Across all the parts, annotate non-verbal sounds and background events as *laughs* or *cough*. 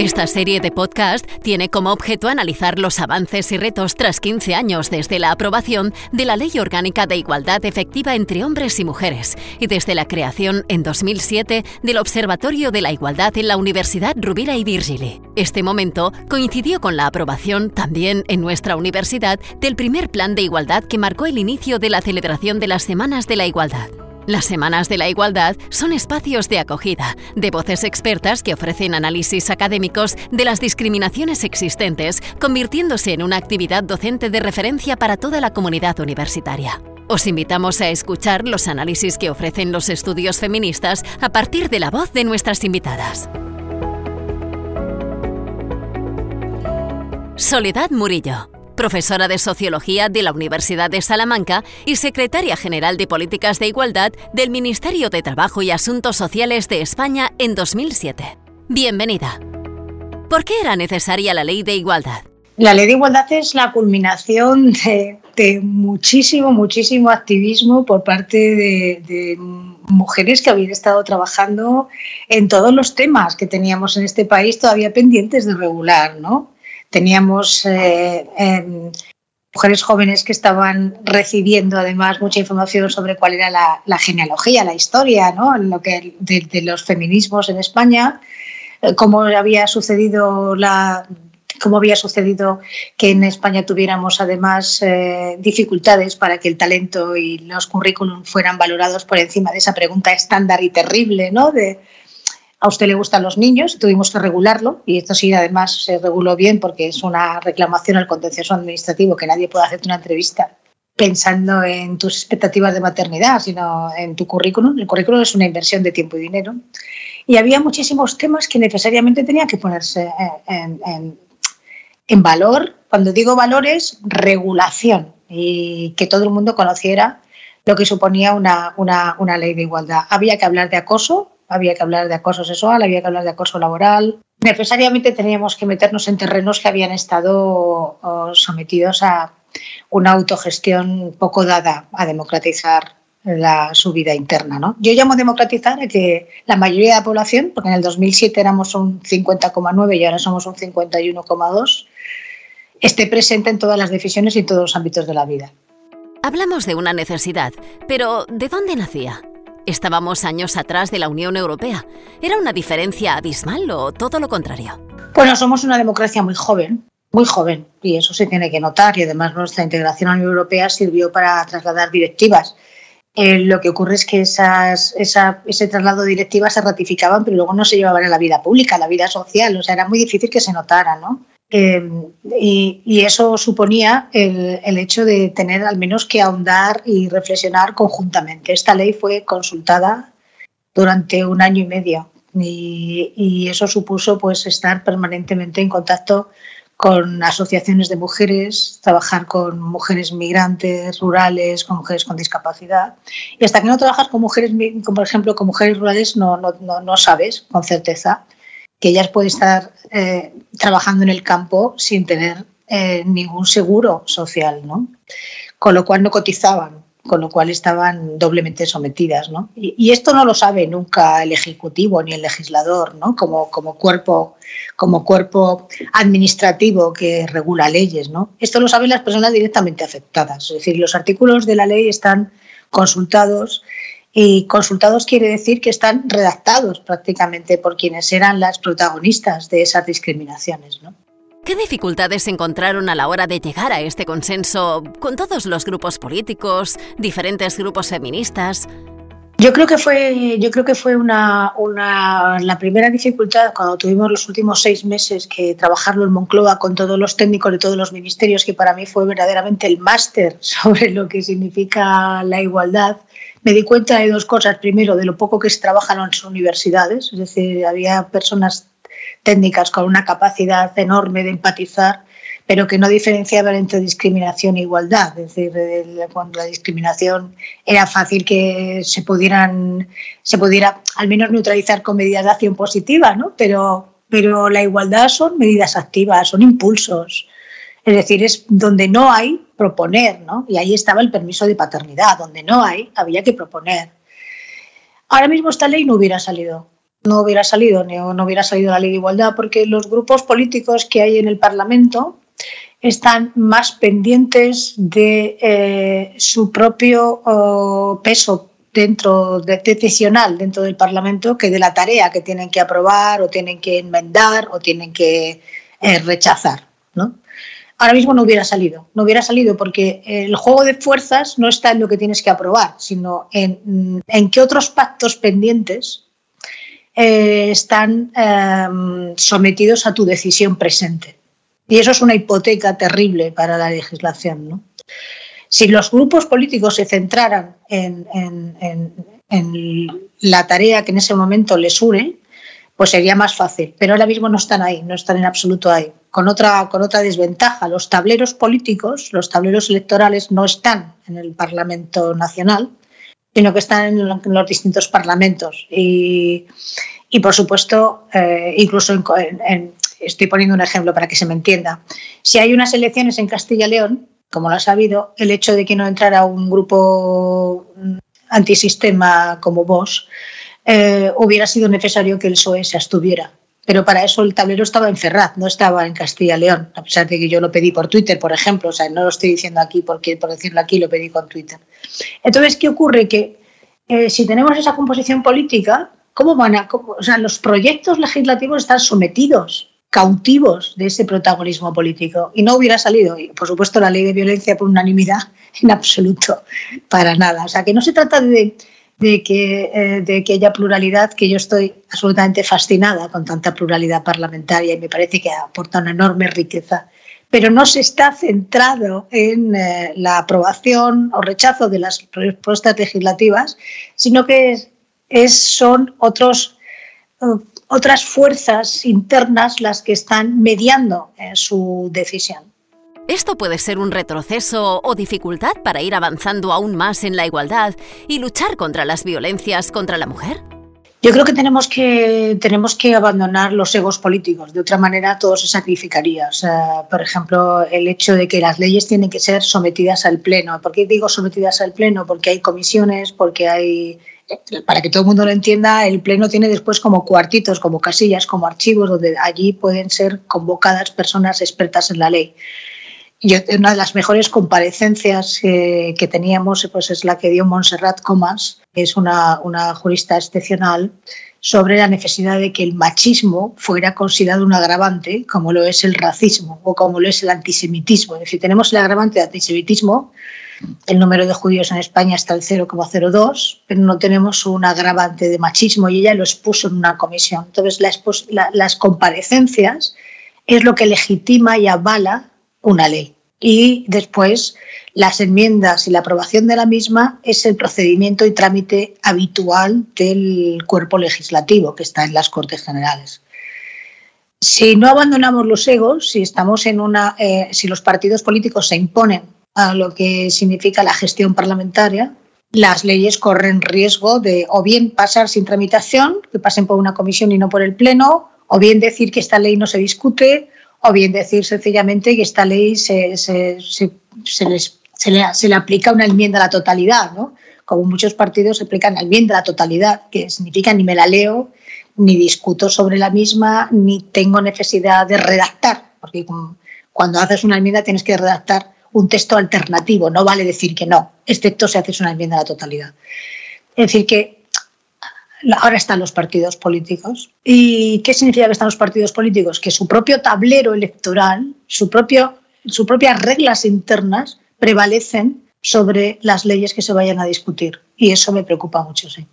Esta serie de podcast tiene como objeto analizar los avances y retos tras 15 años desde la aprobación de la Ley Orgánica de Igualdad Efectiva entre Hombres y Mujeres y desde la creación en 2007 del Observatorio de la Igualdad en la Universidad Rubira y Virgili. Este momento coincidió con la aprobación también en nuestra universidad del primer plan de igualdad que marcó el inicio de la celebración de las Semanas de la Igualdad. Las Semanas de la Igualdad son espacios de acogida, de voces expertas que ofrecen análisis académicos de las discriminaciones existentes, convirtiéndose en una actividad docente de referencia para toda la comunidad universitaria. Os invitamos a escuchar los análisis que ofrecen los estudios feministas a partir de la voz de nuestras invitadas. Soledad Murillo profesora de Sociología de la Universidad de Salamanca y secretaria general de Políticas de Igualdad del Ministerio de Trabajo y Asuntos Sociales de España en 2007. Bienvenida. ¿Por qué era necesaria la ley de igualdad? La ley de igualdad es la culminación de, muchísimo, muchísimo activismo por parte de, mujeres que habían estado trabajando en todos los temas que teníamos en este país todavía pendientes de regular, ¿no? Teníamos eh, em, mujeres jóvenes que estaban recibiendo además mucha información sobre cuál era la, genealogía, la historia ¿no? lo que, de, los feminismos en España, eh, cómo había sucedido la cómo había sucedido que en España tuviéramos además eh, dificultades para que el talento y los currículum fueran valorados por encima de esa pregunta estándar y terrible, ¿no? A usted le gustan los niños, tuvimos que regularlo y esto sí además se reguló bien porque es una reclamación al contencioso administrativo que nadie puede hacerte una entrevista pensando en tus expectativas de maternidad, sino en tu currículum. El currículum es una inversión de tiempo y dinero. Y había muchísimos temas que necesariamente tenían que ponerse en, valor. Cuando digo valores, regulación y que todo el mundo conociera lo que suponía una, una ley de igualdad. Había que hablar de acoso, había que hablar de acoso sexual, había que hablar de acoso laboral. Necesariamente teníamos que meternos en terrenos que habían estado sometidos a una autogestión poco dada a democratizar la, su vida interna. ¿no? Yo llamo democratizar a que la mayoría de la población, porque en el 2007 éramos un 50,9 y ahora somos un 51,2, esté presente en todas las decisiones y en todos los ámbitos de la vida. Hablamos de una necesidad, pero ¿de dónde nacía? Estábamos años atrás de la Unión Europea. ¿Era una diferencia abismal o todo lo contrario? Bueno, somos una democracia muy joven, muy joven, y eso se tiene que notar. Y además nuestra integración a la Unión Europea sirvió para trasladar directivas. Eh, lo que ocurre es que esas, ese traslado de directivas se ratificaban, pero luego no se llevaban a la vida pública, a la vida social. O sea, era muy difícil que se notara, ¿no? Em, y, eso suponía el, hecho de tener al menos que ahondar y reflexionar conjuntamente. Esta ley fue consultada durante un año y medio y, eso supuso pues estar permanentemente en contacto con asociaciones de mujeres, trabajar con mujeres migrantes, rurales, con mujeres con discapacidad. Y hasta que no trabajas con mujeres, por ejemplo, con mujeres rurales, no, no, no sabes con certeza que ellas pueden estar eh, trabajando en el campo sin tener eh, ningún seguro social, ¿no? Con lo cual no cotizaban, con lo cual estaban doblemente sometidas, ¿no? Y, esto no lo sabe nunca el ejecutivo ni el legislador, ¿no? Como, como cuerpo como cuerpo administrativo que regula leyes, ¿no? Esto lo saben las personas directamente afectadas, es decir, los artículos de la ley están consultados y consultados quiere decir que están redactados prácticamente por quienes eran las protagonistas de esas discriminaciones. ¿no? ¿Qué dificultades encontraron a la hora de llegar a este consenso con todos los grupos políticos, diferentes grupos feministas? Yo creo que fue, yo creo que fue una, una, la primera dificultad cuando tuvimos los últimos seis meses que trabajarlo en Moncloa con todos los técnicos de todos los ministerios, que para mí fue verdaderamente el máster *laughs* sobre lo que significa la igualdad me di cuenta de dos cosas. Primero, de lo poco que se trabaja en las universidades, es decir, había personas técnicas con una capacidad enorme de empatizar, pero que no diferenciaban entre discriminación e igualdad. Es decir, cuando la discriminación era fácil que se pudieran, se pudiera al menos neutralizar con medidas de acción positiva, ¿no? Pero, pero la igualdad son medidas activas, son impulsos. Es decir, es donde no hay proponer, ¿no? Y ahí estaba el permiso de paternidad, donde no hay, había que proponer. Ahora mismo esta ley no hubiera salido. no hubiera salido, no, no hubiera salido la ley de igualdad, porque los grupos políticos que hay en el Parlamento están más pendientes de eh, su propio peso dentro de, decisional dentro del Parlamento que de la tarea que tienen que aprobar o tienen que enmendar o tienen que eh, rechazar. ¿no? Ahora mismo no hubiera salido, no hubiera salido porque el juego de fuerzas no está en lo que tienes que aprobar, sino en, en qué otros pactos pendientes eh, están em, sometidos a tu decisión presente. Y eso es una hipoteca terrible para la legislación. ¿no? Si los grupos políticos se centraran en, la tarea que en ese momento les une, pues sería más fácil. Pero ahora mismo no están ahí, no están en absoluto ahí. Con otra, con otra desventaja, los tableros políticos, los tableros electorales no están en el Parlamento Nacional, sino que están en los distintos parlamentos. Y, por supuesto, eh, incluso en, estoy poniendo un ejemplo para que se me entienda. Si hay unas elecciones en Castilla y León, como lo ha sabido, el hecho de que no entrara un grupo antisistema como vos, eh, hubiera sido necesario que el PSOE se abstuviera. Pero para eso el tablero estaba en Ferraz, no estaba en Castilla y León, a pesar de que yo lo pedí por Twitter, por ejemplo. O sea, no lo estoy diciendo aquí porque, por decirlo aquí, lo pedí con Twitter. Entonces, ¿qué ocurre? Que eh, si tenemos esa composición política, ¿cómo van a.? o sea, los proyectos legislativos están sometidos cautivos de ese protagonismo político y no hubiera salido, y por supuesto, la ley de violencia por unanimidad *laughs* en absoluto, para nada. O sea, que no se trata de, que, eh, de que haya pluralidad, que yo estoy absolutamente fascinada con tanta pluralidad parlamentaria y me parece que aporta una enorme riqueza, pero no se está centrado en eh, la aprobación o rechazo de las propuestas legislativas, sino que es, son otros eh, otras fuerzas internas las que están mediando su decisión. Esto puede ser un retroceso o dificultad para ir avanzando aún más en la igualdad y luchar contra las violencias contra la mujer. Yo creo que tenemos que, tenemos que abandonar los egos políticos, de otra manera todo se sacrificaría. por ejemplo, el hecho de que las leyes tienen que ser sometidas al Pleno. ¿Por qué digo sometidas al Pleno? Porque hay comisiones, porque hay para que todo el mundo lo entienda, el Pleno tiene después como cuartitos, como casillas, como archivos, donde allí pueden ser convocadas personas expertas en la ley. Una de las mejores comparecencias eh, que teníamos pues, es la que dio Montserrat Comas, que es una, una jurista excepcional, sobre la necesidad de que el machismo fuera considerado un agravante, como lo es el racismo o como lo es el antisemitismo. Es decir, tenemos el agravante de antisemitismo, el número de judíos en España está al 0,02, pero no tenemos un agravante de machismo y ella lo expuso en una comisión. Entonces, las comparecencias es lo que legitima y avala una ley. Y después, las enmiendas y la aprobación de la misma es el procedimiento y trámite habitual del cuerpo legislativo que está en las Cortes Generales. Si no abandonamos los egos, si estamos en una, eh, si los partidos políticos se imponen a lo que significa la gestión parlamentaria, las leyes corren riesgo de o bien pasar sin tramitación, que pasen por una comisión y no por el Pleno, o bien decir que esta ley no se discute, o bien decir sencillamente que esta ley se, se, se, se le, le, aplica una enmienda a la totalidad, ¿no? como muchos partidos se aplican la enmienda a la totalidad, que significa ni me la leo, ni discuto sobre la misma, ni tengo necesidad de redactar, porque cuando haces una enmienda tienes que redactar un texto alternativo, no vale decir que no, excepto si haces una enmienda a la totalidad. Es decir, que ahora están los partidos políticos. ¿Y qué significa que están los partidos políticos? Que su propio tablero electoral, su propio, sus propias reglas internas prevalecen sobre las leyes que se vayan a discutir. Y eso me preocupa mucho, sí.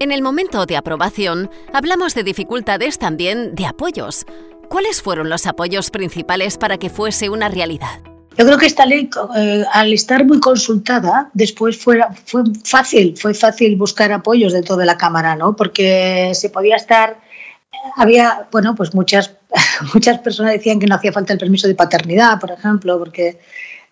En el momento de aprobación, hablamos de dificultades también de apoyos. ¿Cuáles fueron los apoyos principales para que fuese una realidad? Yo creo que esta ley, eh, al estar muy consultada, después fue, fue fácil, fue fácil buscar apoyos dentro de la Cámara, ¿no? Porque se podía estar, había, bueno, pues muchas, *laughs* muchas personas decían que no hacía falta el permiso de paternidad, por ejemplo, porque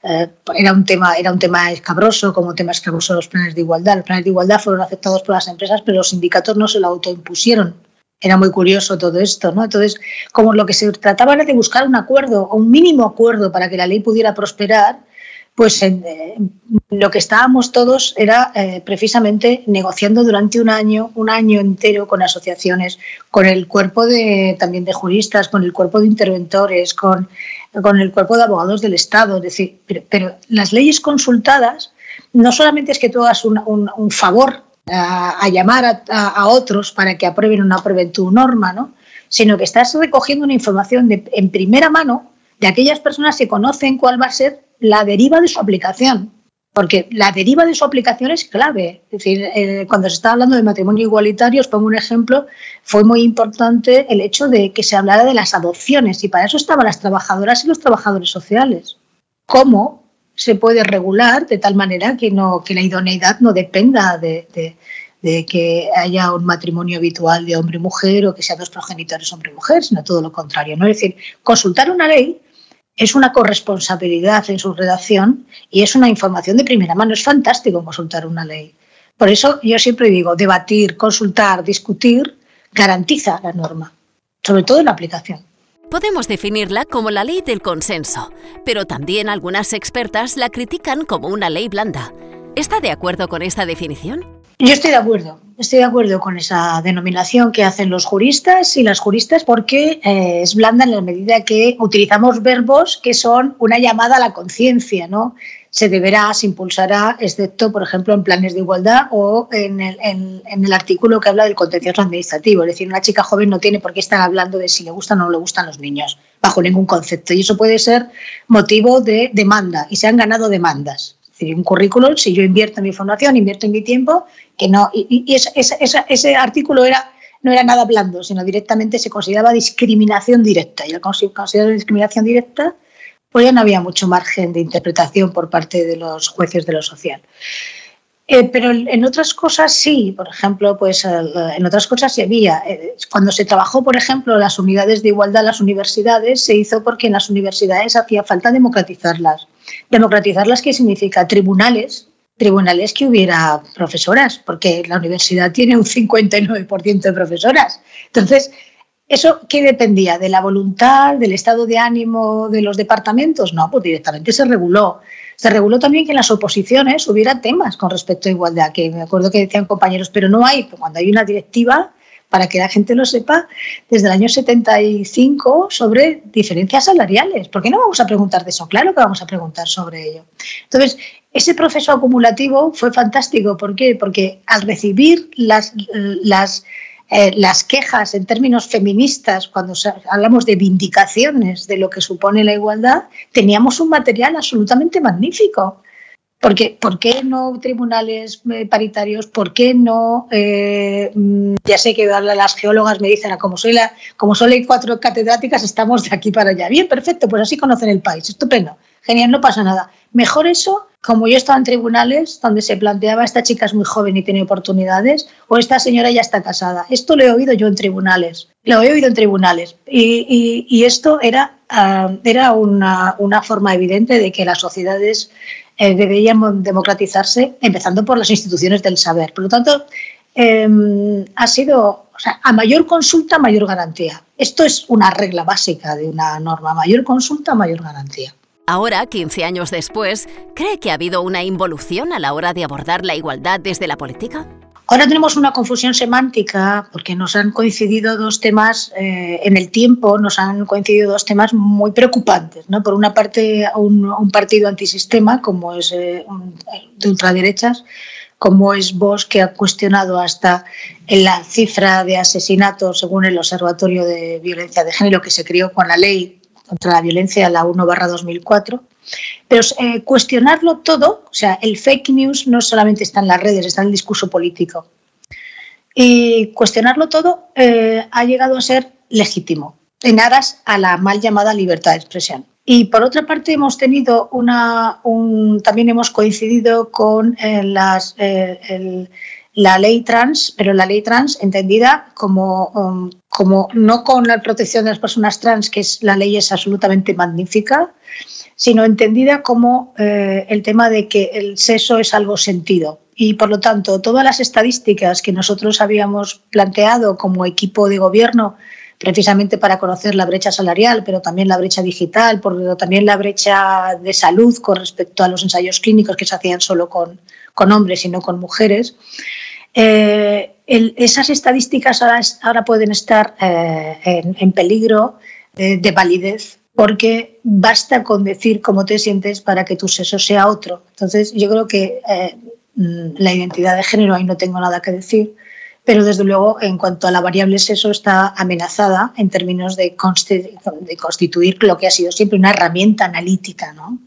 eh, era un tema, era un tema escabroso, como tema escabroso los planes de igualdad. Los planes de igualdad fueron aceptados por las empresas, pero los sindicatos no se lo autoimpusieron era muy curioso todo esto, ¿no? Entonces, como lo que se trataba era de buscar un acuerdo, un mínimo acuerdo para que la ley pudiera prosperar, pues eh, lo que estábamos todos era eh, precisamente negociando durante un año, un año entero con asociaciones, con el cuerpo de, también de juristas, con el cuerpo de interventores, con, con el cuerpo de abogados del Estado. Es decir, pero, las leyes consultadas no solamente es que tú hagas un, favor a, llamar a, otros para que aprueben no aprueben norma, ¿no? sino que estás recogiendo una información en primera mano de aquellas personas que conocen cuál va a ser la deriva de su aplicación. Porque la deriva de su aplicación es clave. Es decir, eh, cuando se está hablando de matrimonio igualitario, os pongo un ejemplo, fue muy importante el hecho de que se hablara de las adopciones y para eso estaban las trabajadoras y los trabajadores sociales. ¿Cómo se puede regular de tal manera que, no, que la idoneidad no dependa de, de que haya un matrimonio habitual de hombre y mujer o que sean dos progenitores hombre y mujer, sino todo lo contrario. ¿no? Es decir, consultar una ley es una corresponsabilidad en su redacción y es una información de primera mano. Es fantástico consultar una ley. Por eso yo siempre digo, debatir, consultar, discutir, garantiza la norma, sobre todo en la aplicación. Podemos definirla como la ley del consenso, pero también algunas expertas la critican como una ley blanda. ¿Está de acuerdo con esta definición? Yo estoy de acuerdo, estoy de acuerdo con esa denominación que hacen los juristas y las juristas porque eh, es blanda en la medida que utilizamos verbos que son una llamada a la conciencia, ¿no? Se deberá, se impulsará, excepto, por ejemplo, en planes de igualdad o en el, en el artículo que habla del contencioso administrativo. Es decir, una chica joven no tiene por qué estar hablando de si le gustan o no le gustan los niños, bajo ningún concepto. Y eso puede ser motivo de demanda y se han ganado demandas un currículum, si yo invierto en mi formación, invierto en mi tiempo, que no. Y, ese artículo era, no era nada blando, sino directamente se consideraba discriminación directa. Y al considerar discriminación directa, pues ya no había mucho margen de interpretación por parte de los jueces de lo social. Eh, pero en otras cosas sí, por ejemplo, pues en otras cosas sí había. Eh, cuando se trabajó, por ejemplo, las unidades de igualdad en las universidades, se hizo porque en las universidades hacía falta democratizarlas. Democratizarlas, ¿qué significa? Tribunales, tribunales que hubiera profesoras, porque la universidad tiene un 59% de profesoras. Entonces, ¿eso qué dependía? ¿De la voluntad, del estado de ánimo de los departamentos? No, pues directamente se reguló. Se reguló también que en las oposiciones hubiera temas con respecto a igualdad, que me acuerdo que decían compañeros, pero no hay, cuando hay una directiva, para que la gente lo sepa, desde el año 75 sobre diferencias salariales. ¿Por qué no vamos a preguntar de eso? Claro que vamos a preguntar sobre ello. Entonces, ese proceso acumulativo fue fantástico. ¿Por qué? Porque al recibir las, las, eh, las quejas en términos feministas, cuando hablamos de vindicaciones de lo que supone la igualdad, teníamos un material absolutamente magnífico. Porque, ¿Por qué no tribunales eh, paritarios? ¿Por qué no? Eh, mm, ya sé que las geólogas me dicen, ah, como soy la, como solo hay cuatro catedráticas, estamos de aquí para allá. Bien, perfecto, pues así conocen el país. Estupendo. Genial, no pasa nada. Mejor eso, como yo estaba en tribunales donde se planteaba esta chica es muy joven y tiene oportunidades, o esta señora ya está casada. Esto lo he oído yo en tribunales. Lo he oído en tribunales. Y, esto era, ah, era una, forma evidente de que las sociedades eh, deberían democratizarse, empezando por las instituciones del saber. Por lo tanto, em, ha sido, a mayor consulta, mayor garantía. Esto es una regla básica de una norma, mayor consulta, mayor garantía. Ahora, 15 años después, ¿cree que ha habido una involución a la hora de abordar la igualdad desde la política? Ahora tenemos una confusión semántica porque nos han coincidido dos temas eh, en el tiempo, nos han coincidido dos temas muy preocupantes. ¿no? Por una parte, un, partido antisistema como es eh, de ultraderechas, como es Vox, que ha cuestionado hasta la cifra de asesinatos según el Observatorio de Violencia de Género que se creó con la ley contra la violencia, la 1 2004 pero eh, cuestionarlo todo, o sea, el fake news no solamente está en las redes, está en el discurso político. Y cuestionarlo todo eh, ha llegado a ser legítimo, en aras a la mal llamada libertad de expresión. Y por otra parte hemos tenido una, también hemos coincidido con eh, las, la ley trans, pero la ley trans entendida como, um, como no con la protección de las personas trans, que la ley es absolutamente magnífica, sino entendida como eh, el tema de que el sexo es algo sentido. Y por lo tanto, todas las estadísticas que nosotros habíamos planteado como equipo de gobierno precisamente para conocer la brecha salarial, pero también la brecha digital, también la brecha de salud con respecto a los ensayos clínicos que se hacían solo con, con hombres y no con mujeres. Eh, esas estadísticas ahora, pueden estar eh, en, peligro de validez porque basta con decir cómo te sientes para que tu sexo sea otro. Entonces, yo creo que eh, la identidad de género ahí no tengo nada que decir, pero desde luego en cuanto a la variable sexo está amenazada en términos de, constituir lo que ha sido siempre una herramienta analítica, ¿no?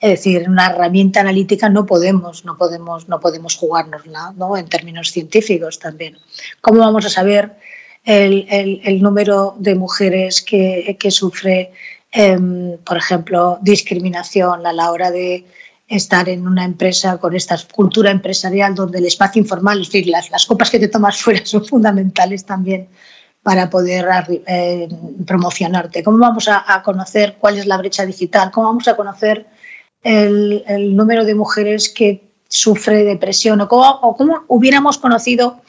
Es decir, una herramienta analítica no podemos, no podemos, no podemos jugárnosla, ¿no? En términos científicos también. ¿Cómo vamos a saber el, número de mujeres que, que sufre Em, por ejemplo, discriminación a la hora de estar en una empresa con esta cultura empresarial donde el espacio informal, es decir, las, copas que te tomas *laughs* fuera son fundamentales también para poder eh, promocionarte. ¿Cómo vamos a, conocer cuál es la brecha digital? ¿Cómo vamos a conocer el, número de mujeres que sufre depresión? ¿O cómo, o cómo hubiéramos conocido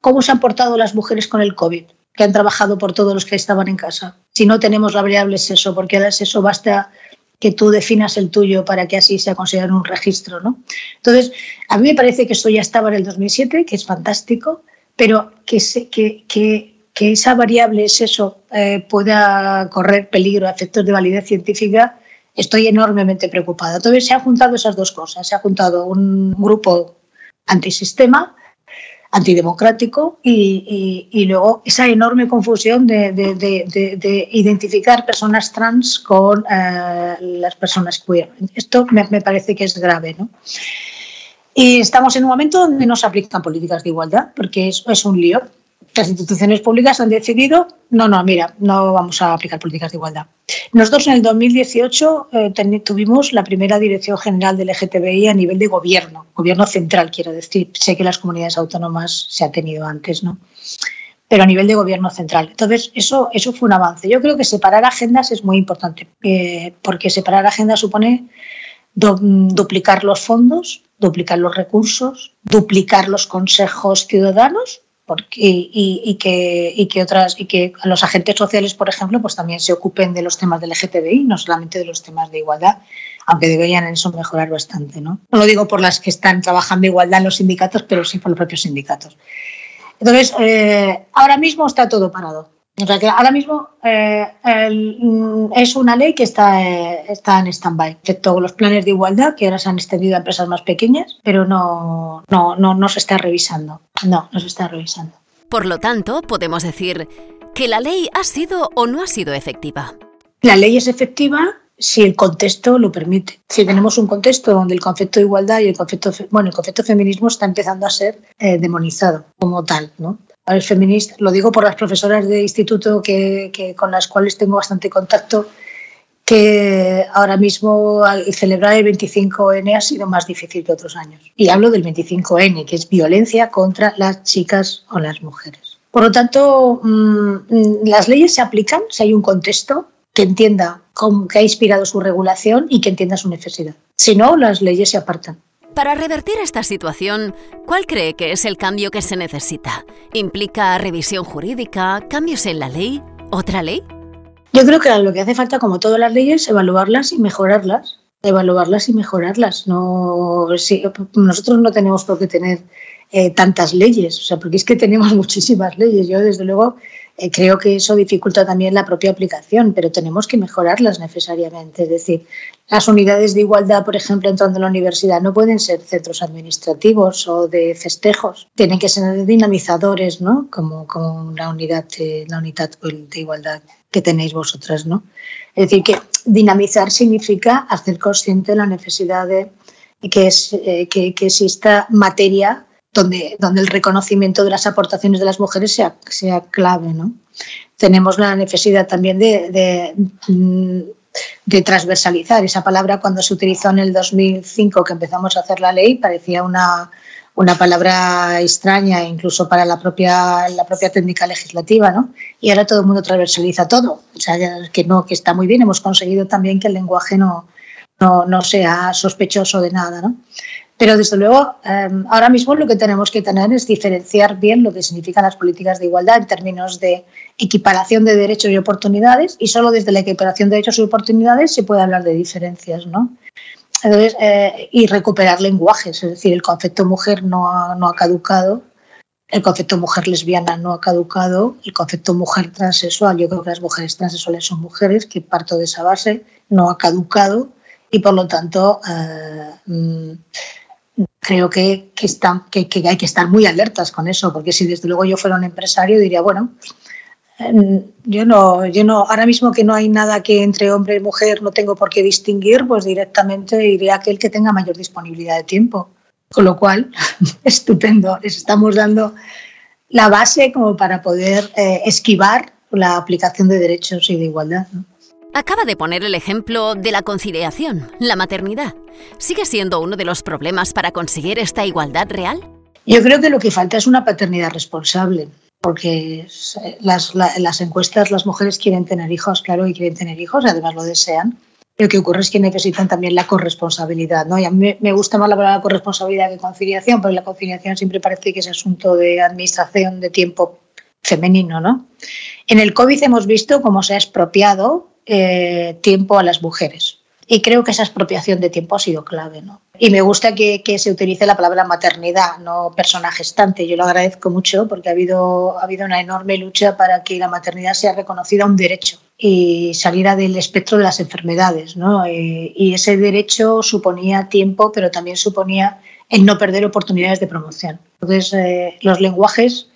cómo se han portado las mujeres con el COVID? que han trabajado por todos los que estaban en casa. Si no tenemos la variable sexo, porque ahora sexo basta que tú definas el tuyo para que así sea considerado un registro. ¿no? Entonces, a mí me parece que esto ya estaba en el 2007, que es fantástico, pero que, que, que, que esa variable sexo eh, pueda correr peligro a efectos de validez científica, estoy enormemente preocupada. Entonces, se han juntado esas dos cosas. Se ha juntado un grupo antisistema antidemocrático y, luego esa enorme confusión de, identificar personas trans con eh, las personas queer. Esto me, parece que es grave. ¿no? Y estamos en un momento donde no se aplican políticas de igualdad, porque es, es un lío las instituciones públicas han decidido, no, no, mira, no vamos a aplicar políticas de igualdad. Nosotros en el 2018 eh, tuvimos la primera dirección general del LGTBI a nivel de gobierno, gobierno central, quiero decir. Sé que las comunidades autónomas se ha tenido antes, ¿no? Pero a nivel de gobierno central. Entonces, eso, eso fue un avance. Yo creo que separar agendas es muy importante, eh, porque separar agendas supone duplicar los fondos, duplicar los recursos, duplicar los consejos ciudadanos y, que, que otras y que los agentes sociales, por ejemplo, pues también se ocupen de los temas del LGTBI, no solamente de los temas de igualdad, aunque deberían en eso mejorar bastante. ¿no? no lo digo por las que están trabajando igualdad en los sindicatos, pero sí por los propios sindicatos. Entonces, eh, ahora mismo está todo parado. O sea que ahora mismo eh, mm, es una ley que está, eh, está en stand-by, excepto los planes de igualdad que ahora se han extendido a empresas más pequeñas, pero no, no, no, no se está revisando. No, no se está revisando. Por lo tanto, podemos decir que la ley ha sido o no ha sido efectiva. La ley es efectiva si el contexto lo permite. Si tenemos un contexto donde el concepto de igualdad y el concepto, bueno, el concepto feminismo está empezando a ser eh, demonizado como tal, ¿no? Feminista, lo digo por las profesoras de instituto que, con las cuales tengo bastante contacto, que ahora mismo celebrar el 25N ha sido más difícil que otros años. Y hablo del 25N, que es violencia contra las chicas o las mujeres. Por lo tanto, mm, las leyes se aplican si hay un contexto que entienda que ha inspirado su regulación y que entienda su necesidad. Si no, las leyes se apartan. Para revertir esta situación, ¿cuál cree que es el cambio que se necesita? ¿Implica revisión jurídica, cambios en la ley, otra ley? Yo creo que lo que hace falta, como todas las leyes, es evaluarlas y mejorarlas. Evaluarlas y mejorarlas. No, nosotros no tenemos por qué tener eh, tantas leyes, o sea, porque es que tenemos *laughs* muchísimas leyes. Yo, desde luego, creo que eso dificulta también la propia aplicación, pero tenemos que mejorarlas necesariamente. Es decir, las unidades de igualdad, por ejemplo, entrando en la universidad, no pueden ser centros administrativos o de festejos. Tienen que ser dinamizadores, ¿no? Como, como la unidad de, la unidad de igualdad que tenéis vosotras, ¿no? Es decir, que dinamizar significa hacer consciente la necesidad de que, es, eh, que, que exista materia donde, donde el reconocimiento de las aportaciones de las mujeres sea, sea clave. ¿no? Tenemos la necesidad también de, de, mm, de, transversalizar. Esa palabra cuando se utilizó en el 2005 que empezamos a hacer la ley parecía una, una palabra extraña incluso para la propia, la propia técnica legislativa, ¿no? Y ahora todo el mundo transversaliza todo. O sea, que no, que está muy bien. Hemos conseguido también que el lenguaje no, no, no sea sospechoso de nada, ¿no? Pero desde luego, em, ahora mismo lo que tenemos que tener es diferenciar bien lo que significan las políticas de igualdad en términos de equiparación de derechos y oportunidades y solo desde la equiparación de derechos y oportunidades se puede hablar de diferencias, ¿no? Entonces, eh, y recuperar lenguajes, es decir, el concepto mujer no ha, caducado, el concepto mujer lesbiana no ha caducado, el concepto mujer transexual, yo creo que las mujeres transexuales son mujeres, que parto de esa base, no ha caducado y por lo tanto eh, mm, creo que, que, que, hay que estar muy alertas con eso, porque si desde luego yo fuera un empresario diría, bueno, yo no, yo no, ahora mismo que no hay nada que entre hombre y mujer no tengo por qué distinguir, pues directamente iría aquel que tenga mayor disponibilidad de tiempo. Con lo cual, *laughs* estupendo, les estamos dando la base como para poder eh, esquivar la aplicación de derechos y de igualdad. Acaba de poner el ejemplo de la conciliación, la maternidad. ¿Sigue siendo uno de los problemas para conseguir esta igualdad real? Yo creo que lo que falta es una paternidad responsable porque las, las, encuestas las mujeres quieren tener hijos, claro, y quieren tener hijos, además lo desean. Lo que ocurre es que necesitan también la corresponsabilidad, ¿no? Y a mí me gusta más la palabra corresponsabilidad que conciliación, porque la conciliación siempre parece que es asunto de administración de tiempo femenino, ¿no? En el COVID hemos visto cómo se ha expropiado eh, tiempo a las mujeres. Y creo que esa expropiación de tiempo ha sido clave. ¿no? Y me gusta que, se utilice la palabra maternidad, no persona gestante. Yo lo agradezco mucho porque ha habido, ha habido una enorme lucha para que la maternidad sea reconocida un derecho y saliera del espectro de las enfermedades. ¿no? Eh, y, ese derecho suponía tiempo, pero también suponía el no perder oportunidades de promoción. Entonces, eh, los lenguajes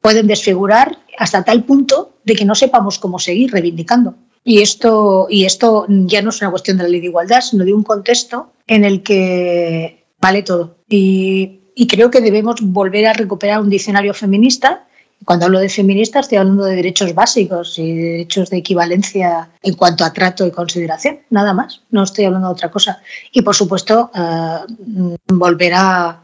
pueden desfigurar hasta tal punto de que no sepamos cómo seguir reivindicando. Y esto, y esto ya no es una cuestión de la ley de igualdad, sino de un contexto en el que vale todo. Y, creo que debemos volver a recuperar un diccionario feminista. Cuando hablo de feminista estoy hablando de derechos básicos y derechos de equivalencia en cuanto a trato y consideración, nada más. No estoy hablando de otra cosa. Y por supuesto, eh, volver a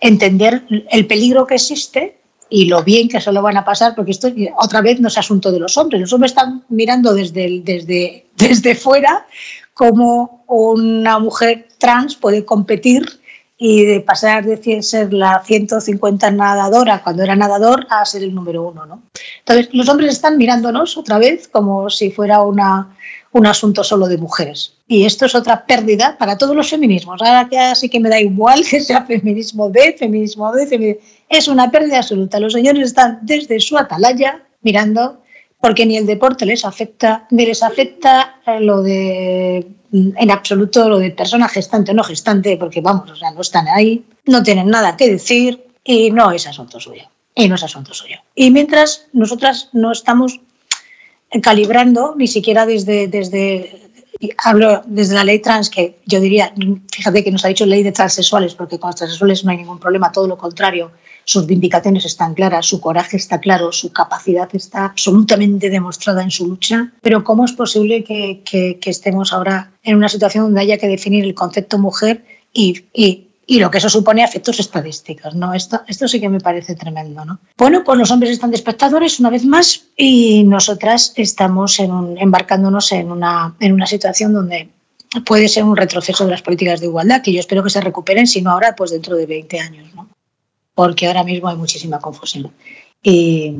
entender el peligro que existe y lo bien que se lo van a pasar, porque esto otra vez no es asunto de los hombres. Los hombres están mirando desde, desde, desde fuera cómo una mujer trans puede competir y de pasar de ser la 150 nadadora cuando era nadador a ser el número uno. ¿no? Entonces, los hombres están mirándonos otra vez como si fuera una, un asunto solo de mujeres. Y esto es otra pérdida para todos los feminismos. Ahora que sí que me da igual que sea feminismo de, feminismo de, feminismo es una pérdida absoluta. Los señores están desde su atalaya mirando porque ni el deporte les afecta, ni les afecta eh, lo de en absoluto lo de persona gestante o no gestante, porque vamos, o sea, no están ahí, no tienen nada que decir y no es asunto suyo. Y no es asunto suyo. Y mientras nosotras no estamos calibrando, ni siquiera desde, desde hablo desde la ley trans, que yo diría, fíjate que nos ha dicho ley de transexuales, porque con los transexuales no hay ningún problema, todo lo contrario, sus vindicaciones están claras, su coraje está claro, su capacidad está absolutamente demostrada en su lucha, pero ¿cómo es posible que, estemos ahora en una situación donde haya que definir el concepto mujer y, lo que eso supone a efectos estadísticos, ¿no? Esto, esto sí que me parece tremendo, ¿no? Bueno, pues los hombres están de espectadores una vez más y nosotras estamos embarcándonos en una, en una situación donde puede ser un retroceso de las políticas de igualdad, que yo espero que se recuperen, si no ahora, pues dentro de 20 años, ¿no? Porque ahora mismo hay muchísima confusión. Y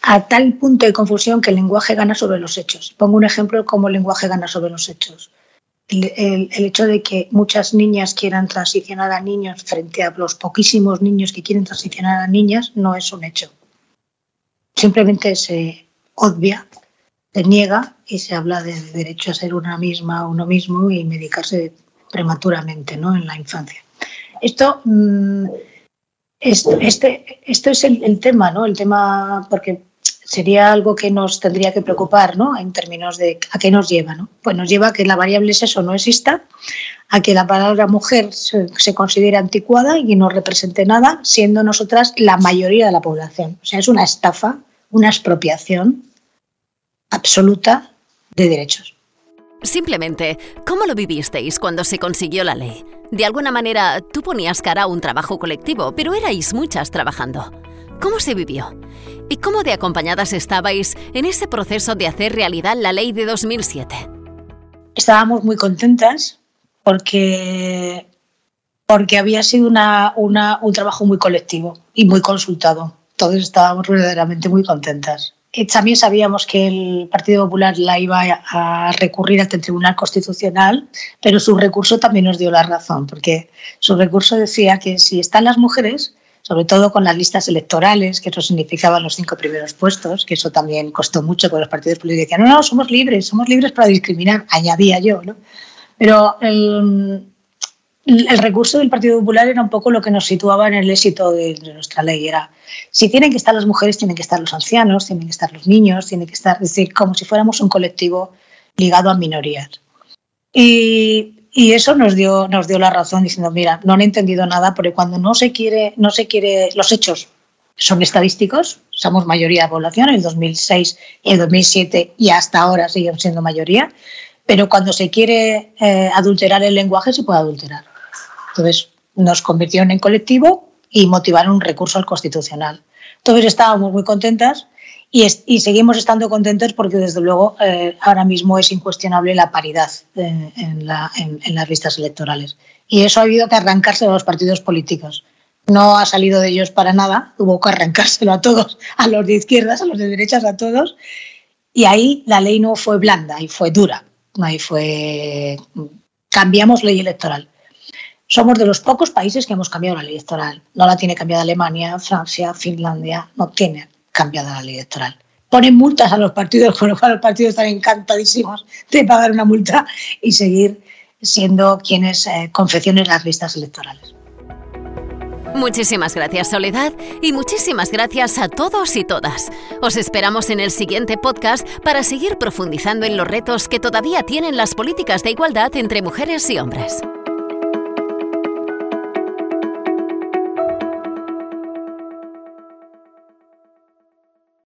a tal punto de confusión que el lenguaje gana sobre los hechos. Pongo un ejemplo de cómo el lenguaje gana sobre los hechos. El, hecho de que muchas niñas quieran transicionar a niños frente a los poquísimos niños que quieren transicionar a niñas no es un hecho. Simplemente se obvia, se niega y se habla del derecho a ser una misma, uno mismo y medicarse prematuramente ¿no? en la infancia. Esto mm, esto, este, es el, tema, ¿no? El tema, porque sería algo que nos tendría que preocupar, ¿no? En términos de a qué nos lleva, ¿no? Pues nos lleva a que la variable sexo no exista, a que la palabra mujer se, se, considere anticuada y no represente nada, siendo nosotras la mayoría de la población. O sea, es una estafa, una expropiación absoluta de derechos. Simplemente, ¿cómo lo vivisteis cuando se consiguió la ley? De alguna manera, tú ponías cara a un trabajo colectivo, pero erais muchas trabajando. ¿Cómo se vivió? ¿Y cómo de acompañadas estabais en ese proceso de hacer realidad la ley de 2007? Estábamos muy contentas porque porque había sido una, un trabajo muy colectivo y muy consultado. Todos estábamos verdaderamente muy contentas. También sabíamos que el Partido Popular la iba a recurrir ante el Tribunal Constitucional, pero su recurso también nos dio la razón, porque su recurso decía que si están las mujeres, sobre todo con las listas electorales, que eso significaba los cinco primeros puestos, que eso también costó mucho, porque los partidos políticos decían, no, no, somos libres, somos libres para discriminar, añadía yo, ¿no? Pero el, el recurso del Partido Popular era un poco lo que nos situaba en el éxito de, nuestra ley. Era, si tienen que estar las mujeres, tienen que estar los ancianos, tienen que estar los niños, tienen que estar, es decir, como si fuéramos un colectivo ligado a minorías. Y, eso nos dio, nos dio la razón diciendo, mira, no han entendido nada porque cuando no se quiere, no se quiere, los hechos son estadísticos, somos mayoría de población, en el 2006 y el 2007 y hasta ahora siguen siendo mayoría, pero cuando se quiere eh, adulterar el lenguaje se puede adulterar. Entonces nos convirtieron en colectivo y motivaron un recurso al Constitucional. Entonces estábamos muy contentas y, seguimos estando contentos porque desde luego eh, ahora mismo es incuestionable la paridad en, en, las listas electorales. Y eso ha habido que arrancarse a los partidos políticos. No ha salido de ellos para nada, hubo que arrancárselo a todos, a los de izquierdas, a los de derechas, a todos. Y ahí la ley no fue blanda y fue dura. Ahí fue. Cambiamos ley electoral. Somos de los pocos países que hemos cambiado la ley electoral. No la tiene cambiada Alemania, Francia, Finlandia, no tiene cambiada la ley electoral. Ponen multas a los partidos, *laughs* con lo cual los partidos están encantadísimos de pagar una multa y seguir siendo quienes eh, confeccionen las listas electorales. Muchísimas gracias Soledad y muchísimas gracias a todos y todas. Os esperamos en el siguiente podcast para seguir profundizando en los retos que todavía tienen las políticas de igualdad entre mujeres y hombres.